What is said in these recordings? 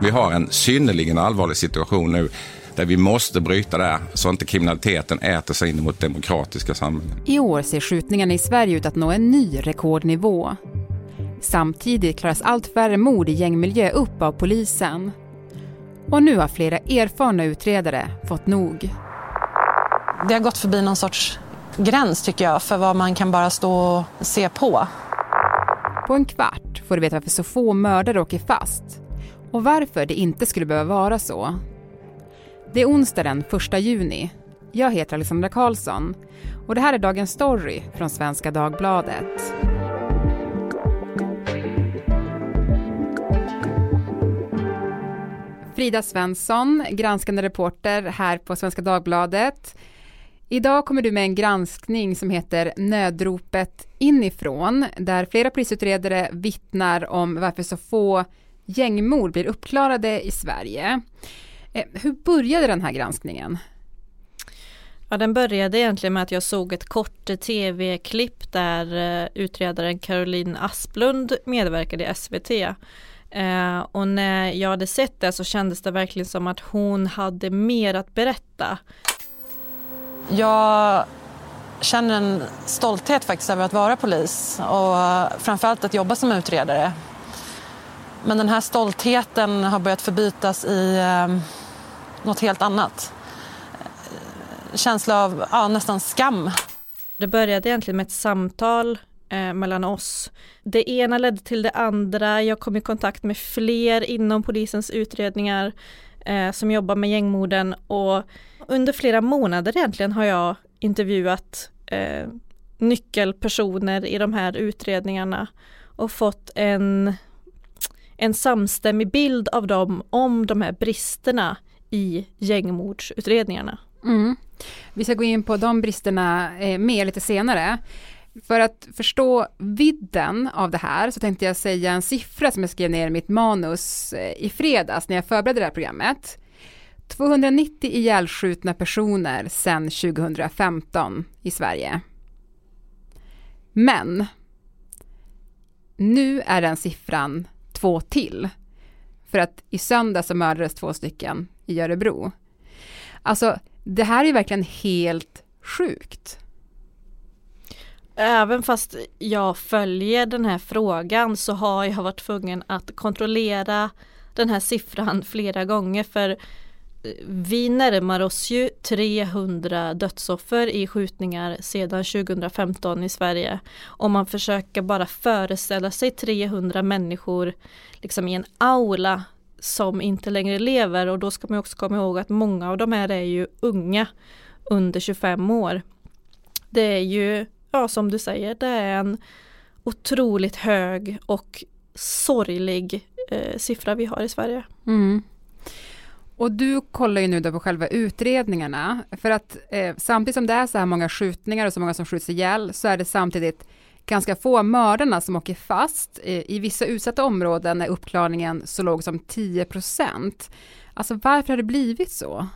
Vi har en synnerligen allvarlig situation nu där vi måste bryta det så inte kriminaliteten äter sig in mot demokratiska samhällen. I år ser skjutningarna i Sverige ut att nå en ny rekordnivå. Samtidigt klaras allt färre mord i gängmiljö upp av polisen. Och nu har flera erfarna utredare fått nog. Det har gått förbi någon sorts gräns tycker jag för vad man kan bara stå och se på. På en kvart får du veta varför så få mördare åker fast och varför det inte skulle behöva vara så. Det är onsdag den 1 juni. Jag heter Alexandra Karlsson och det här är dagens story från Svenska Dagbladet. Frida Svensson, granskande reporter här på Svenska Dagbladet. Idag kommer du med en granskning som heter Nödropet inifrån, där flera polisutredare vittnar om varför så få gängmord blir uppklarade i Sverige. Eh, hur började den här granskningen? Ja, den började egentligen med att jag såg ett kort tv-klipp där eh, utredaren Caroline Asplund medverkade i SVT. Eh, och när jag hade sett det så kändes det verkligen som att hon hade mer att berätta. Jag känner en stolthet faktiskt över att vara polis och framförallt att jobba som utredare. Men den här stoltheten har börjat förbytas i eh, något helt annat. Känsla av ja, nästan skam. Det började egentligen med ett samtal eh, mellan oss. Det ena ledde till det andra. Jag kom i kontakt med fler inom polisens utredningar eh, som jobbar med gängmorden och under flera månader egentligen har jag intervjuat eh, nyckelpersoner i de här utredningarna och fått en, en samstämmig bild av dem om de här bristerna i gängmordsutredningarna. Mm. Vi ska gå in på de bristerna eh, mer lite senare. För att förstå vidden av det här så tänkte jag säga en siffra som jag skrev ner i mitt manus eh, i fredags när jag förberedde det här programmet. 290 ihjälskjutna personer sedan 2015 i Sverige. Men nu är den siffran två till. För att i söndag så mördades två stycken i Örebro. Alltså, det här är verkligen helt sjukt. Även fast jag följer den här frågan så har jag varit tvungen att kontrollera den här siffran flera gånger för vi närmar oss ju 300 dödsoffer i skjutningar sedan 2015 i Sverige. Om man försöker bara föreställa sig 300 människor liksom i en aula som inte längre lever och då ska man också komma ihåg att många av de här är ju unga under 25 år. Det är ju, ja som du säger, det är en otroligt hög och sorglig eh, siffra vi har i Sverige. Mm. Och du kollar ju nu då på själva utredningarna, för att eh, samtidigt som det är så här många skjutningar och så många som skjuts ihjäl, så är det samtidigt ganska få mördarna som åker fast. I, I vissa utsatta områden är uppklarningen så låg som 10 procent. Alltså varför har det blivit så?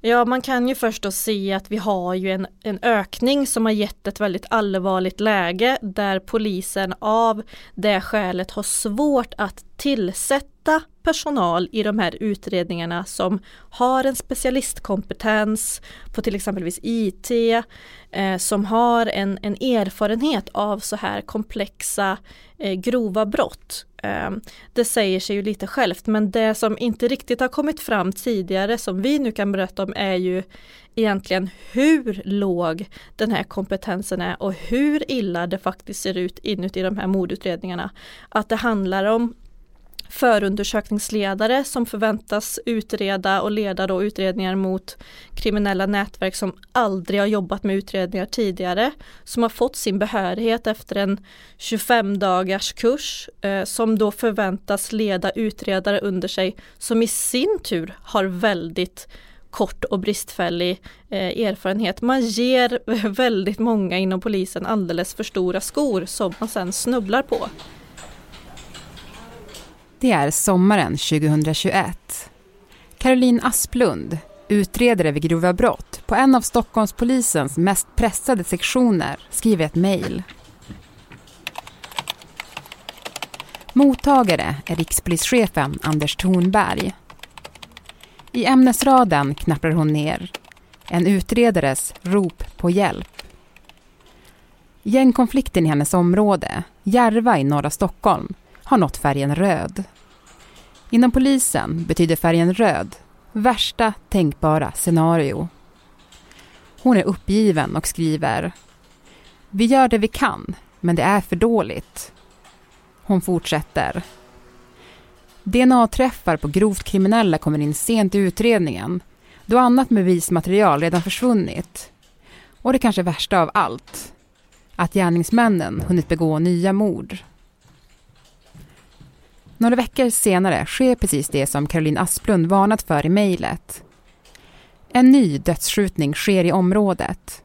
Ja, man kan ju först då se att vi har ju en, en ökning som har gett ett väldigt allvarligt läge där polisen av det skälet har svårt att tillsätta personal i de här utredningarna som har en specialistkompetens på till exempelvis IT, eh, som har en, en erfarenhet av så här komplexa eh, grova brott. Ehm, det säger sig ju lite självt men det som inte riktigt har kommit fram tidigare som vi nu kan berätta om är ju egentligen hur låg den här kompetensen är och hur illa det faktiskt ser ut inuti de här mordutredningarna. Att det handlar om förundersökningsledare som förväntas utreda och leda då utredningar mot kriminella nätverk som aldrig har jobbat med utredningar tidigare, som har fått sin behörighet efter en 25 dagars kurs eh, som då förväntas leda utredare under sig som i sin tur har väldigt kort och bristfällig eh, erfarenhet. Man ger väldigt många inom polisen alldeles för stora skor som man sen snubblar på. Det är sommaren 2021. Caroline Asplund, utredare vid grova brott på en av Stockholmspolisens mest pressade sektioner, skriver ett mejl. Mottagare är rikspolischefen Anders Thornberg. I ämnesraden knappar hon ner en utredares rop på hjälp. Gängkonflikten i hennes område, Järva i norra Stockholm, har nått färgen röd. Inom polisen betyder färgen röd värsta tänkbara scenario. Hon är uppgiven och skriver Vi gör det vi kan, men det är för dåligt. Hon fortsätter. DNA-träffar på grovt kriminella kommer in sent i utredningen då annat bevismaterial redan försvunnit. Och det kanske värsta av allt, att gärningsmännen hunnit begå nya mord. Några veckor senare sker precis det som Caroline Asplund varnat för i mejlet. En ny dödsskjutning sker i området.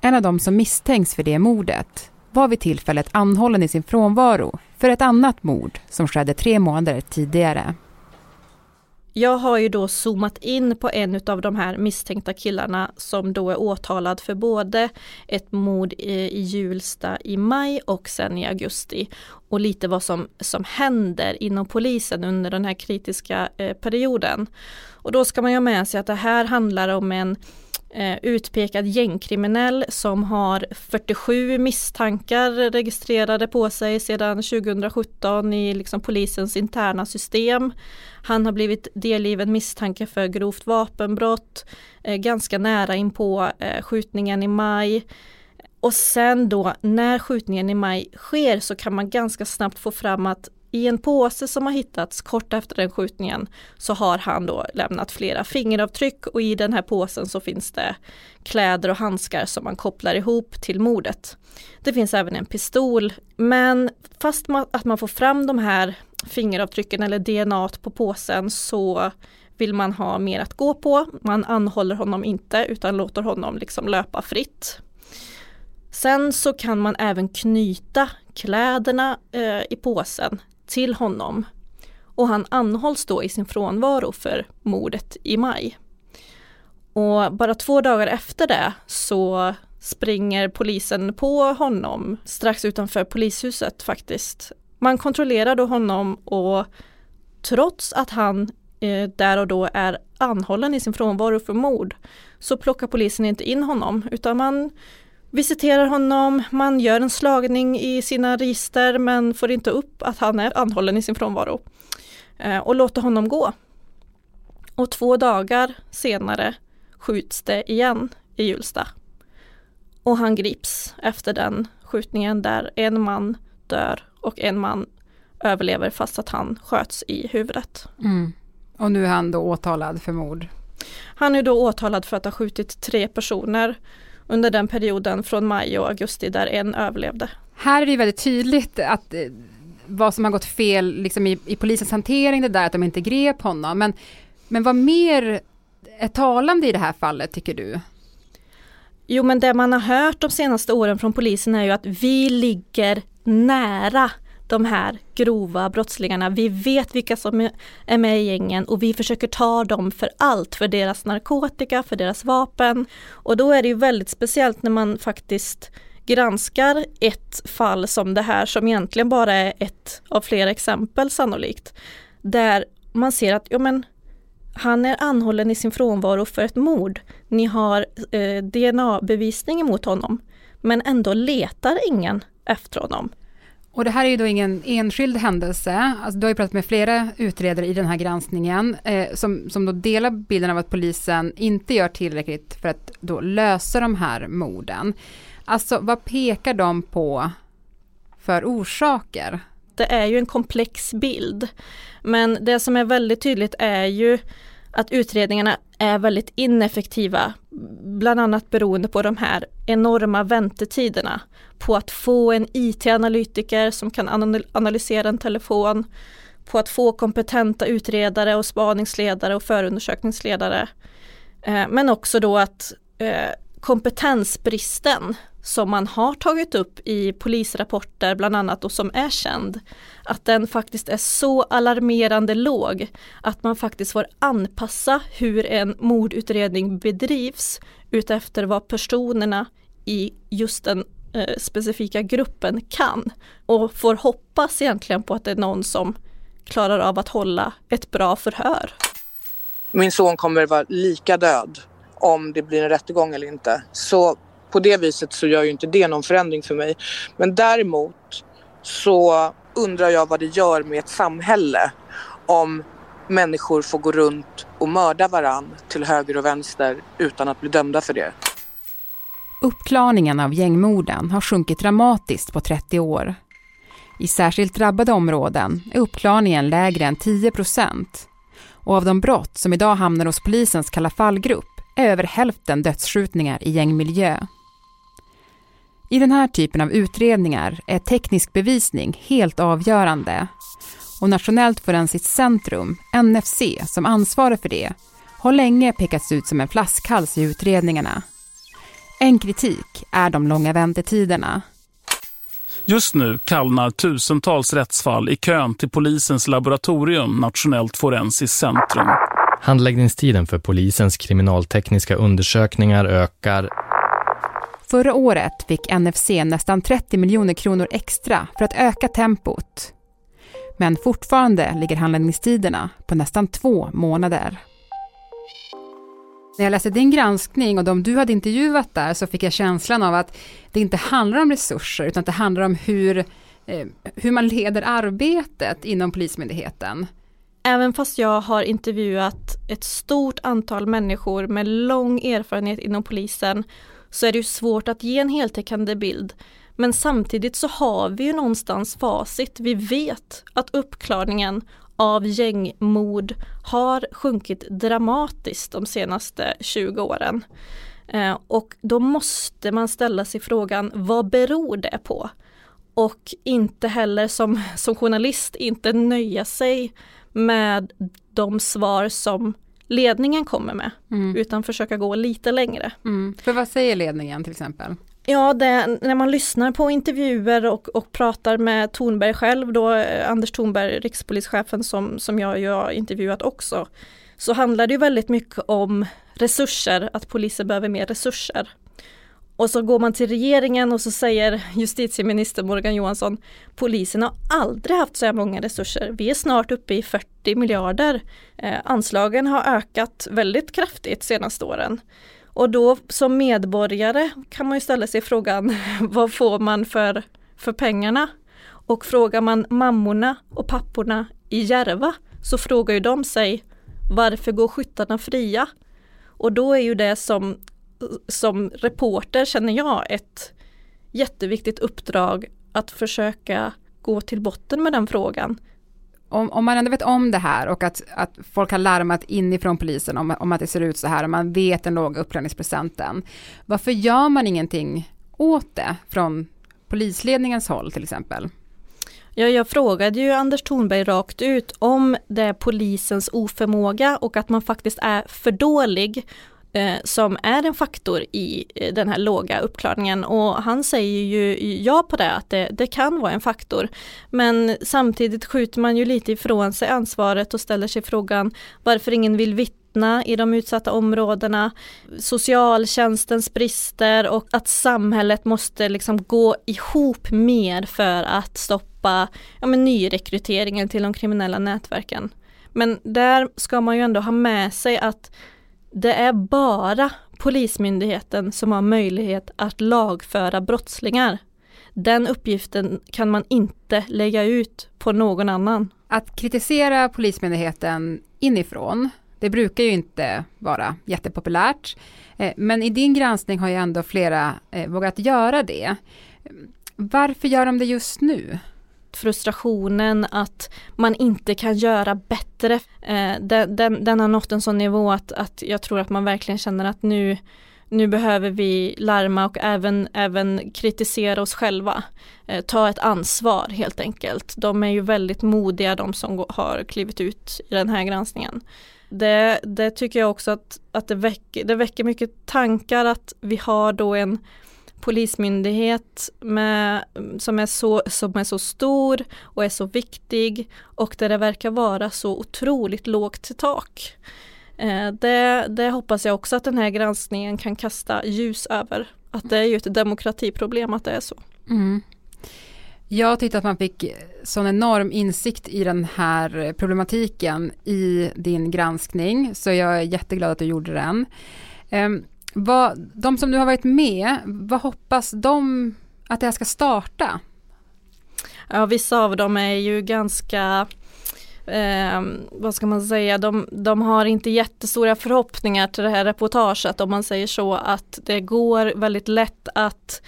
En av dem som misstänks för det mordet var vid tillfället anhållen i sin frånvaro för ett annat mord som skedde tre månader tidigare. Jag har ju då zoomat in på en av de här misstänkta killarna som då är åtalad för både ett mord i Hjulsta i maj och sen i augusti. Och lite vad som, som händer inom polisen under den här kritiska eh, perioden. Och då ska man ju ha med sig att det här handlar om en eh, utpekad gängkriminell som har 47 misstankar registrerade på sig sedan 2017 i liksom polisens interna system. Han har blivit delgiven misstanke för grovt vapenbrott, eh, ganska nära in på eh, skjutningen i maj. Och sen då när skjutningen i maj sker så kan man ganska snabbt få fram att i en påse som har hittats kort efter den skjutningen så har han då lämnat flera fingeravtryck och i den här påsen så finns det kläder och handskar som man kopplar ihop till mordet. Det finns även en pistol men fast man, att man får fram de här fingeravtrycken eller DNA på påsen så vill man ha mer att gå på. Man anhåller honom inte utan låter honom liksom löpa fritt. Sen så kan man även knyta kläderna eh, i påsen till honom och han anhålls då i sin frånvaro för mordet i maj. Och bara två dagar efter det så springer polisen på honom strax utanför polishuset faktiskt. Man kontrollerar då honom och trots att han eh, där och då är anhållen i sin frånvaro för mord så plockar polisen inte in honom utan man visiterar honom, man gör en slagning i sina register men får inte upp att han är anhållen i sin frånvaro eh, och låter honom gå. Och två dagar senare skjuts det igen i Hjulsta. Och han grips efter den skjutningen där en man dör och en man överlever fast att han sköts i huvudet. Mm. Och nu är han då åtalad för mord? Han är då åtalad för att ha skjutit tre personer under den perioden från maj och augusti där en överlevde. Här är det väldigt tydligt att eh, vad som har gått fel liksom i, i polisens hantering, det där att de inte grep honom. Men, men vad mer är talande i det här fallet tycker du? Jo men det man har hört de senaste åren från polisen är ju att vi ligger nära de här grova brottslingarna. Vi vet vilka som är med i gängen och vi försöker ta dem för allt, för deras narkotika, för deras vapen. Och då är det ju väldigt speciellt när man faktiskt granskar ett fall som det här som egentligen bara är ett av flera exempel sannolikt. Där man ser att ja, men, han är anhållen i sin frånvaro för ett mord. Ni har eh, DNA-bevisning mot honom men ändå letar ingen efter honom. Och det här är ju då ingen enskild händelse. Alltså, du har ju pratat med flera utredare i den här granskningen eh, som, som då delar bilden av att polisen inte gör tillräckligt för att då lösa de här morden. Alltså vad pekar de på för orsaker? Det är ju en komplex bild. Men det som är väldigt tydligt är ju att utredningarna är väldigt ineffektiva, bland annat beroende på de här enorma väntetiderna på att få en IT-analytiker som kan analysera en telefon, på att få kompetenta utredare och spaningsledare och förundersökningsledare. Eh, men också då att eh, kompetensbristen som man har tagit upp i polisrapporter bland annat och som är känd, att den faktiskt är så alarmerande låg att man faktiskt får anpassa hur en mordutredning bedrivs utefter vad personerna i just den eh, specifika gruppen kan och får hoppas egentligen på att det är någon som klarar av att hålla ett bra förhör. Min son kommer vara lika död om det blir en rättegång eller inte. Så på det viset så gör ju inte det någon förändring för mig. Men däremot så undrar jag vad det gör med ett samhälle om människor får gå runt och mörda varann till höger och vänster utan att bli dömda för det. Uppklarningen av gängmorden har sjunkit dramatiskt på 30 år. I särskilt drabbade områden är uppklarningen lägre än 10 procent. Och av de brott som idag hamnar hos polisens kalla fallgrupp är över hälften dödsskjutningar i gängmiljö. I den här typen av utredningar är teknisk bevisning helt avgörande och Nationellt forensiskt centrum, NFC, som ansvarar för det, har länge pekats ut som en flaskhals i utredningarna. En kritik är de långa väntetiderna. Just nu kallnar tusentals rättsfall i kön till polisens laboratorium Nationellt forensiskt centrum. Handläggningstiden för polisens kriminaltekniska undersökningar ökar. Förra året fick NFC nästan 30 miljoner kronor extra för att öka tempot. Men fortfarande ligger handläggningstiderna på nästan två månader. När jag läste din granskning och de du hade intervjuat där så fick jag känslan av att det inte handlar om resurser utan att det handlar om hur, eh, hur man leder arbetet inom Polismyndigheten. Även fast jag har intervjuat ett stort antal människor med lång erfarenhet inom polisen så är det ju svårt att ge en heltäckande bild. Men samtidigt så har vi ju någonstans facit. Vi vet att uppklarningen av gängmord har sjunkit dramatiskt de senaste 20 åren. Eh, och då måste man ställa sig frågan, vad beror det på? Och inte heller som, som journalist inte nöja sig med de svar som ledningen kommer med, mm. utan försöka gå lite längre. Mm. För vad säger ledningen till exempel? Ja, det, när man lyssnar på intervjuer och, och pratar med Tornberg själv då, eh, Anders Tornberg, rikspolischefen som, som jag, jag intervjuat också, så handlar det väldigt mycket om resurser, att polisen behöver mer resurser. Och så går man till regeringen och så säger justitieminister Morgan Johansson Polisen har aldrig haft så här många resurser. Vi är snart uppe i 40 miljarder. Eh, anslagen har ökat väldigt kraftigt senaste åren. Och då som medborgare kan man ju ställa sig frågan vad får man för, för pengarna? Och frågar man mammorna och papporna i Järva så frågar ju de sig varför går skyttarna fria? Och då är ju det som, som reporter känner jag ett jätteviktigt uppdrag att försöka gå till botten med den frågan om, om, man ändå vet om det här och att, att folk har larmat inifrån polisen om, om att det ser ut så här och man vet den låga uppklarningsprocenten. Varför gör man ingenting åt det från polisledningens håll till exempel? Ja, jag frågade ju Anders Thornberg rakt ut om det är polisens oförmåga och att man faktiskt är för dålig Eh, som är en faktor i eh, den här låga uppklarningen och han säger ju ja på det, att det, det, kan vara en faktor. Men samtidigt skjuter man ju lite ifrån sig ansvaret och ställer sig frågan varför ingen vill vittna i de utsatta områdena, socialtjänstens brister och att samhället måste liksom gå ihop mer för att stoppa ja, men nyrekryteringen till de kriminella nätverken. Men där ska man ju ändå ha med sig att det är bara Polismyndigheten som har möjlighet att lagföra brottslingar. Den uppgiften kan man inte lägga ut på någon annan. Att kritisera Polismyndigheten inifrån, det brukar ju inte vara jättepopulärt. Eh, men i din granskning har ju ändå flera eh, vågat göra det. Varför gör de det just nu? Frustrationen att man inte kan göra bättre. Eh, den, den, den, har nått en sån nivå att, att jag tror att man verkligen känner att nu, nu behöver vi larma och även, även kritisera oss själva. Eh, ta ett ansvar helt enkelt. De är ju väldigt modiga de som har klivit ut i den här granskningen. Det, det tycker jag också att, att det, väcker, det väcker mycket tankar att vi har då en polismyndighet med, som, är så, som är så stor och är så viktig och där det verkar vara så otroligt lågt till tak. Eh, det, det hoppas jag också att den här granskningen kan kasta ljus över. Att det är ju ett demokratiproblem att det är så. Mm. Jag tyckte att man fick sån enorm insikt i den här problematiken i din granskning, så jag är jätteglad att du gjorde den. Um, vad, de som nu har varit med, vad hoppas de att det här ska starta? Ja, vissa av dem är ju ganska eh, vad ska man säga, de, de har inte jättestora förhoppningar till det här reportaget om man säger så att det går väldigt lätt att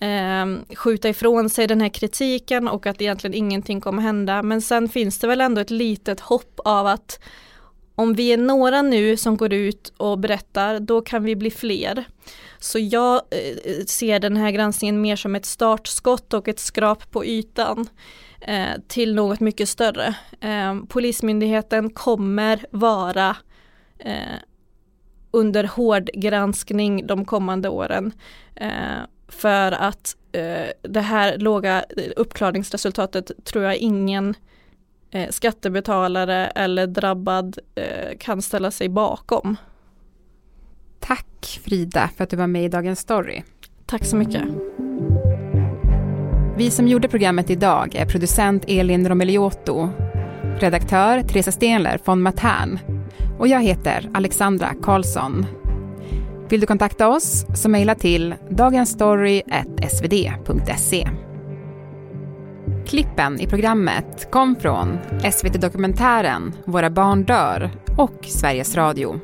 eh, skjuta ifrån sig den här kritiken och att egentligen ingenting kommer hända. Men sen finns det väl ändå ett litet hopp av att om vi är några nu som går ut och berättar, då kan vi bli fler. Så jag eh, ser den här granskningen mer som ett startskott och ett skrap på ytan eh, till något mycket större. Eh, Polismyndigheten kommer vara eh, under hård granskning de kommande åren. Eh, för att eh, det här låga uppklarningsresultatet tror jag ingen eh, skattebetalare eller drabbad eh, kan ställa sig bakom. Tack Frida för att du var med i Dagens Story. Tack så mycket. Vi som gjorde programmet idag är producent Elin Romeliotto, redaktör Teresa Stenler von Matern och jag heter Alexandra Karlsson. Vill du kontakta oss så mejla till dagensstory.svd.se. Klippen i programmet kom från SVT Dokumentären Våra barn dör och Sveriges Radio.